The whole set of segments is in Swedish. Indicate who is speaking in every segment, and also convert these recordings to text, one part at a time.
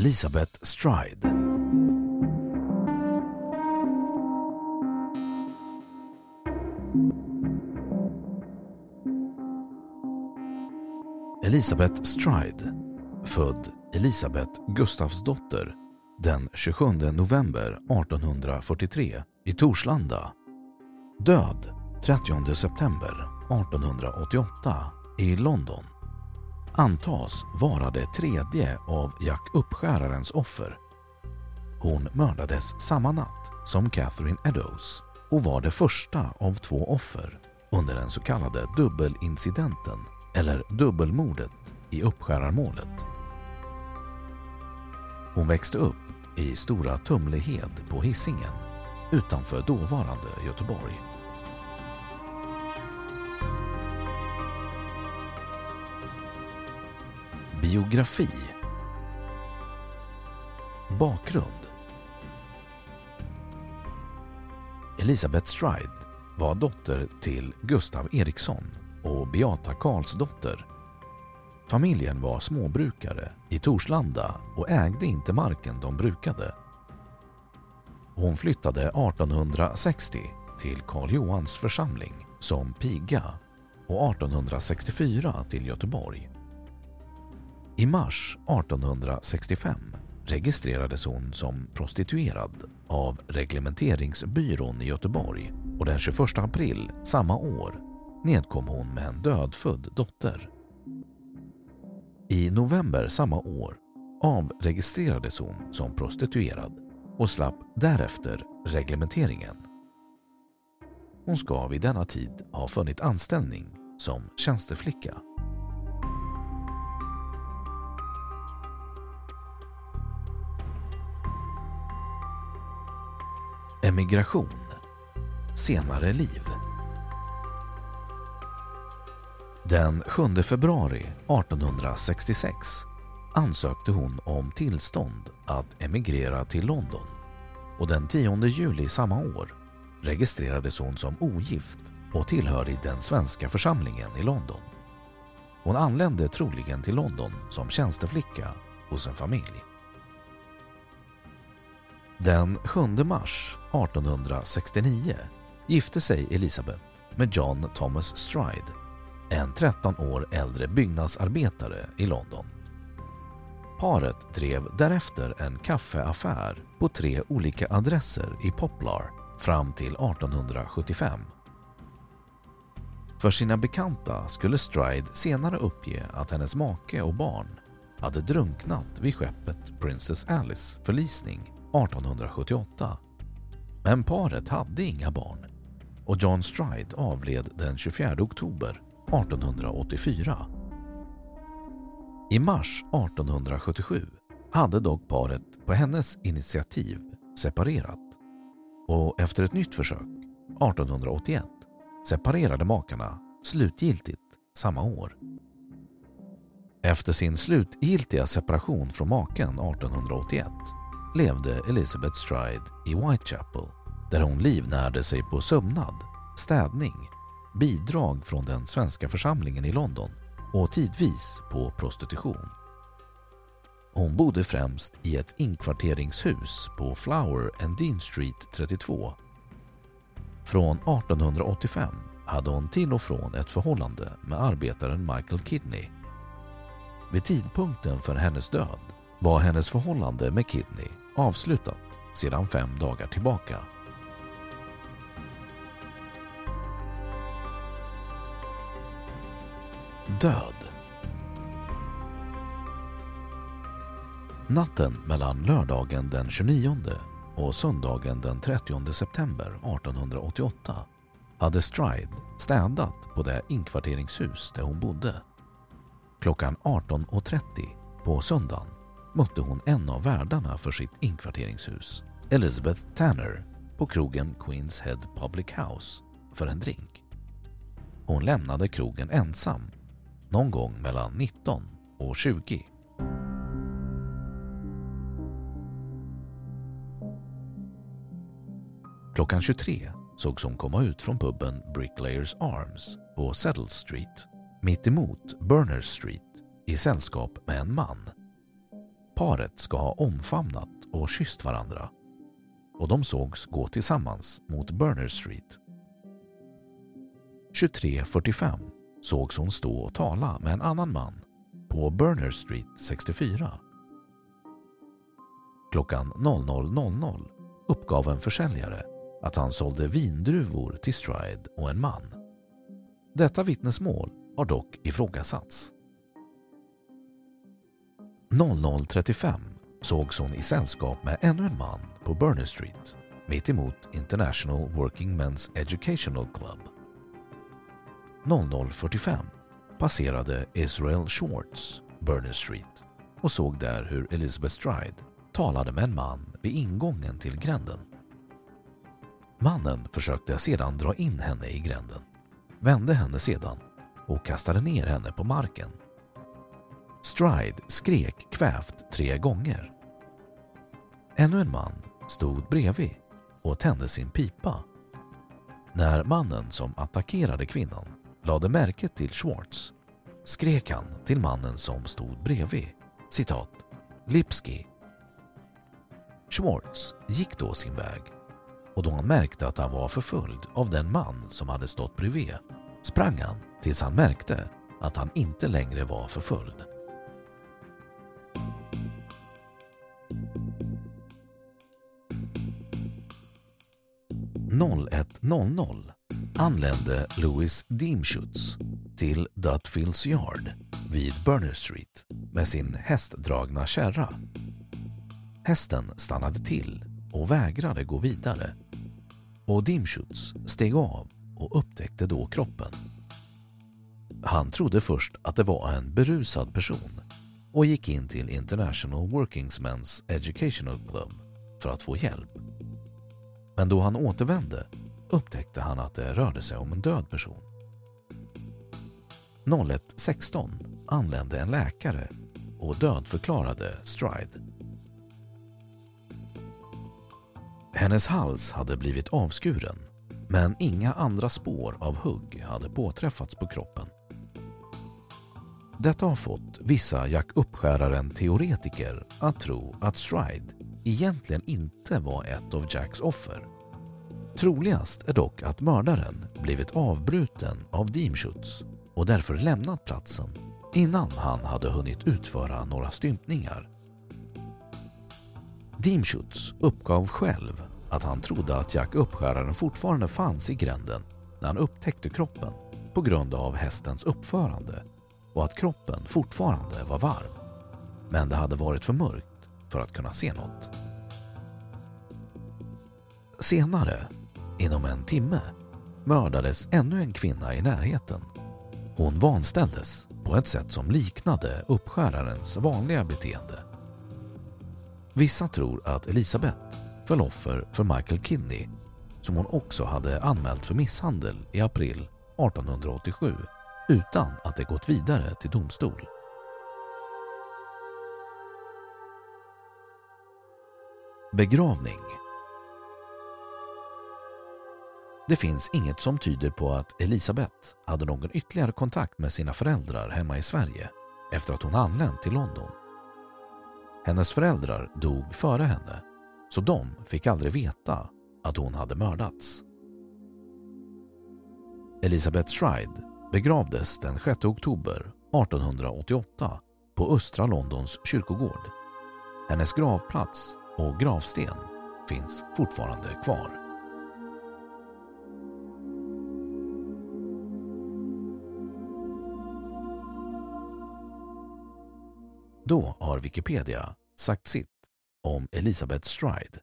Speaker 1: Elisabeth Stride. Elisabeth Stride, född Elisabeth Gustafsdotter den 27 november 1843 i Torslanda. Död 30 september 1888 i London. Antas vara det tredje av Jack Uppskärarens offer. Hon mördades samma natt som Catherine Eddowes och var det första av två offer under den så kallade dubbelincidenten eller dubbelmordet i Uppskärarmålet. Hon växte upp i Stora Tumlehed på Hisingen utanför dåvarande Göteborg. Biografi Bakgrund Elisabeth Stride var dotter till Gustav Eriksson och Beata Karlsdotter. Familjen var småbrukare i Torslanda och ägde inte marken de brukade. Hon flyttade 1860 till Karl Johans församling som piga och 1864 till Göteborg. I mars 1865 registrerades hon som prostituerad av Reglementeringsbyrån i Göteborg och den 21 april samma år nedkom hon med en dödfödd dotter. I november samma år avregistrerades hon som prostituerad och slapp därefter reglementeringen. Hon ska vid denna tid ha funnit anställning som tjänsteflicka. Migration. Senare liv Den 7 februari 1866 ansökte hon om tillstånd att emigrera till London och den 10 juli samma år registrerades hon som ogift och tillhörig den svenska församlingen i London. Hon anlände troligen till London som tjänsteflicka hos en familj. Den 7 mars 1869 gifte sig Elisabeth med John Thomas Stride, en 13 år äldre byggnadsarbetare i London. Paret drev därefter en kaffeaffär på tre olika adresser i Poplar fram till 1875. För sina bekanta skulle Stride senare uppge att hennes make och barn hade drunknat vid skeppet Princess Alice förlisning 1878. Men paret hade inga barn och John Stride avled den 24 oktober 1884. I mars 1877 hade dock paret på hennes initiativ separerat och efter ett nytt försök 1881 separerade makarna slutgiltigt samma år. Efter sin slutgiltiga separation från maken 1881 levde Elizabeth Stride i Whitechapel där hon livnärde sig på sömnad, städning, bidrag från den svenska församlingen i London och tidvis på prostitution. Hon bodde främst i ett inkvarteringshus på Flower and Dean Street 32. Från 1885 hade hon till och från ett förhållande med arbetaren Michael Kidney. Vid tidpunkten för hennes död var hennes förhållande med Kidney avslutat sedan fem dagar tillbaka. Död Natten mellan lördagen den 29 och söndagen den 30 september 1888 hade Stride städat på det inkvarteringshus där hon bodde. Klockan 18.30 på söndagen mötte hon en av värdarna för sitt inkvarteringshus, Elizabeth Tanner, på krogen Queens Head Public House för en drink. Hon lämnade krogen ensam någon gång mellan 19 och 20. Klockan 23 sågs hon komma ut från puben Bricklayers Arms på Settle Street mitt emot Berners Street i sällskap med en man. Paret ska ha omfamnat och kysst varandra och de sågs gå tillsammans mot Burner Street. 23.45 sågs hon stå och tala med en annan man på Burner Street 64. Klockan 00.00 uppgav en försäljare att han sålde vindruvor till Stride och en man. Detta vittnesmål har dock ifrågasatts. 00.35 sågs hon i sällskap med ännu en man på Burner Street mitt emot International Working Men's Educational Club. 00.45 passerade Israel Schwartz Burner Street och såg där hur Elizabeth Stride talade med en man vid ingången till gränden. Mannen försökte sedan dra in henne i gränden, vände henne sedan och kastade ner henne på marken. Stride skrek kvävt tre gånger. Ännu en man stod bredvid och tände sin pipa. När mannen som attackerade kvinnan lade märke till Schwartz skrek han till mannen som stod bredvid, citat, Lipski. Schwartz gick då sin väg och då han märkte att han var förföljd av den man som hade stått bredvid sprang han tills han märkte att han inte längre var förföljd. .01.00 anlände Louis Deemschutz till Dutfields Yard vid Burner Street med sin hästdragna kärra. Hästen stannade till och vägrade gå vidare och Deemschutz steg av och upptäckte då kroppen. Han trodde först att det var en berusad person och gick in till International Workingsmen's Educational Club för att få hjälp. Men då han återvände upptäckte han att det rörde sig om en död person. 01.16 anlände en läkare och dödförklarade Stride. Hennes hals hade blivit avskuren men inga andra spår av hugg hade påträffats på kroppen. Detta har fått vissa Jack Uppskäraren-teoretiker att tro att Stride egentligen inte var ett av Jacks offer. Troligast är dock att mördaren blivit avbruten av Deemschutz och därför lämnat platsen innan han hade hunnit utföra några stympningar. Deemschutz uppgav själv att han trodde att Jack Uppskäraren fortfarande fanns i gränden när han upptäckte kroppen på grund av hästens uppförande och att kroppen fortfarande var varm. Men det hade varit för mörkt för att kunna se något. Senare, inom en timme, mördades ännu en kvinna i närheten. Hon vanställdes på ett sätt som liknade uppskärarens vanliga beteende. Vissa tror att Elisabeth föll offer för Michael Kinney som hon också hade anmält för misshandel i april 1887 utan att det gått vidare till domstol. Begravning Det finns inget som tyder på att Elisabeth hade någon ytterligare kontakt med sina föräldrar hemma i Sverige efter att hon anlänt till London. Hennes föräldrar dog före henne så de fick aldrig veta att hon hade mördats. Elisabeth Stride begravdes den 6 oktober 1888 på östra Londons kyrkogård. Hennes gravplats och gravsten finns fortfarande kvar. Då har Wikipedia sagt sitt om Elisabeth Stride.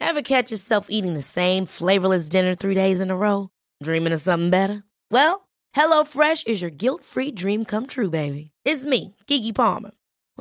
Speaker 2: Ever catch yourself eating the same flavorless dinner three days in a row? Dreaming of something better? Well, hello Fresh is your guilt-free dream come true, baby. It's me, Gigi Palmer.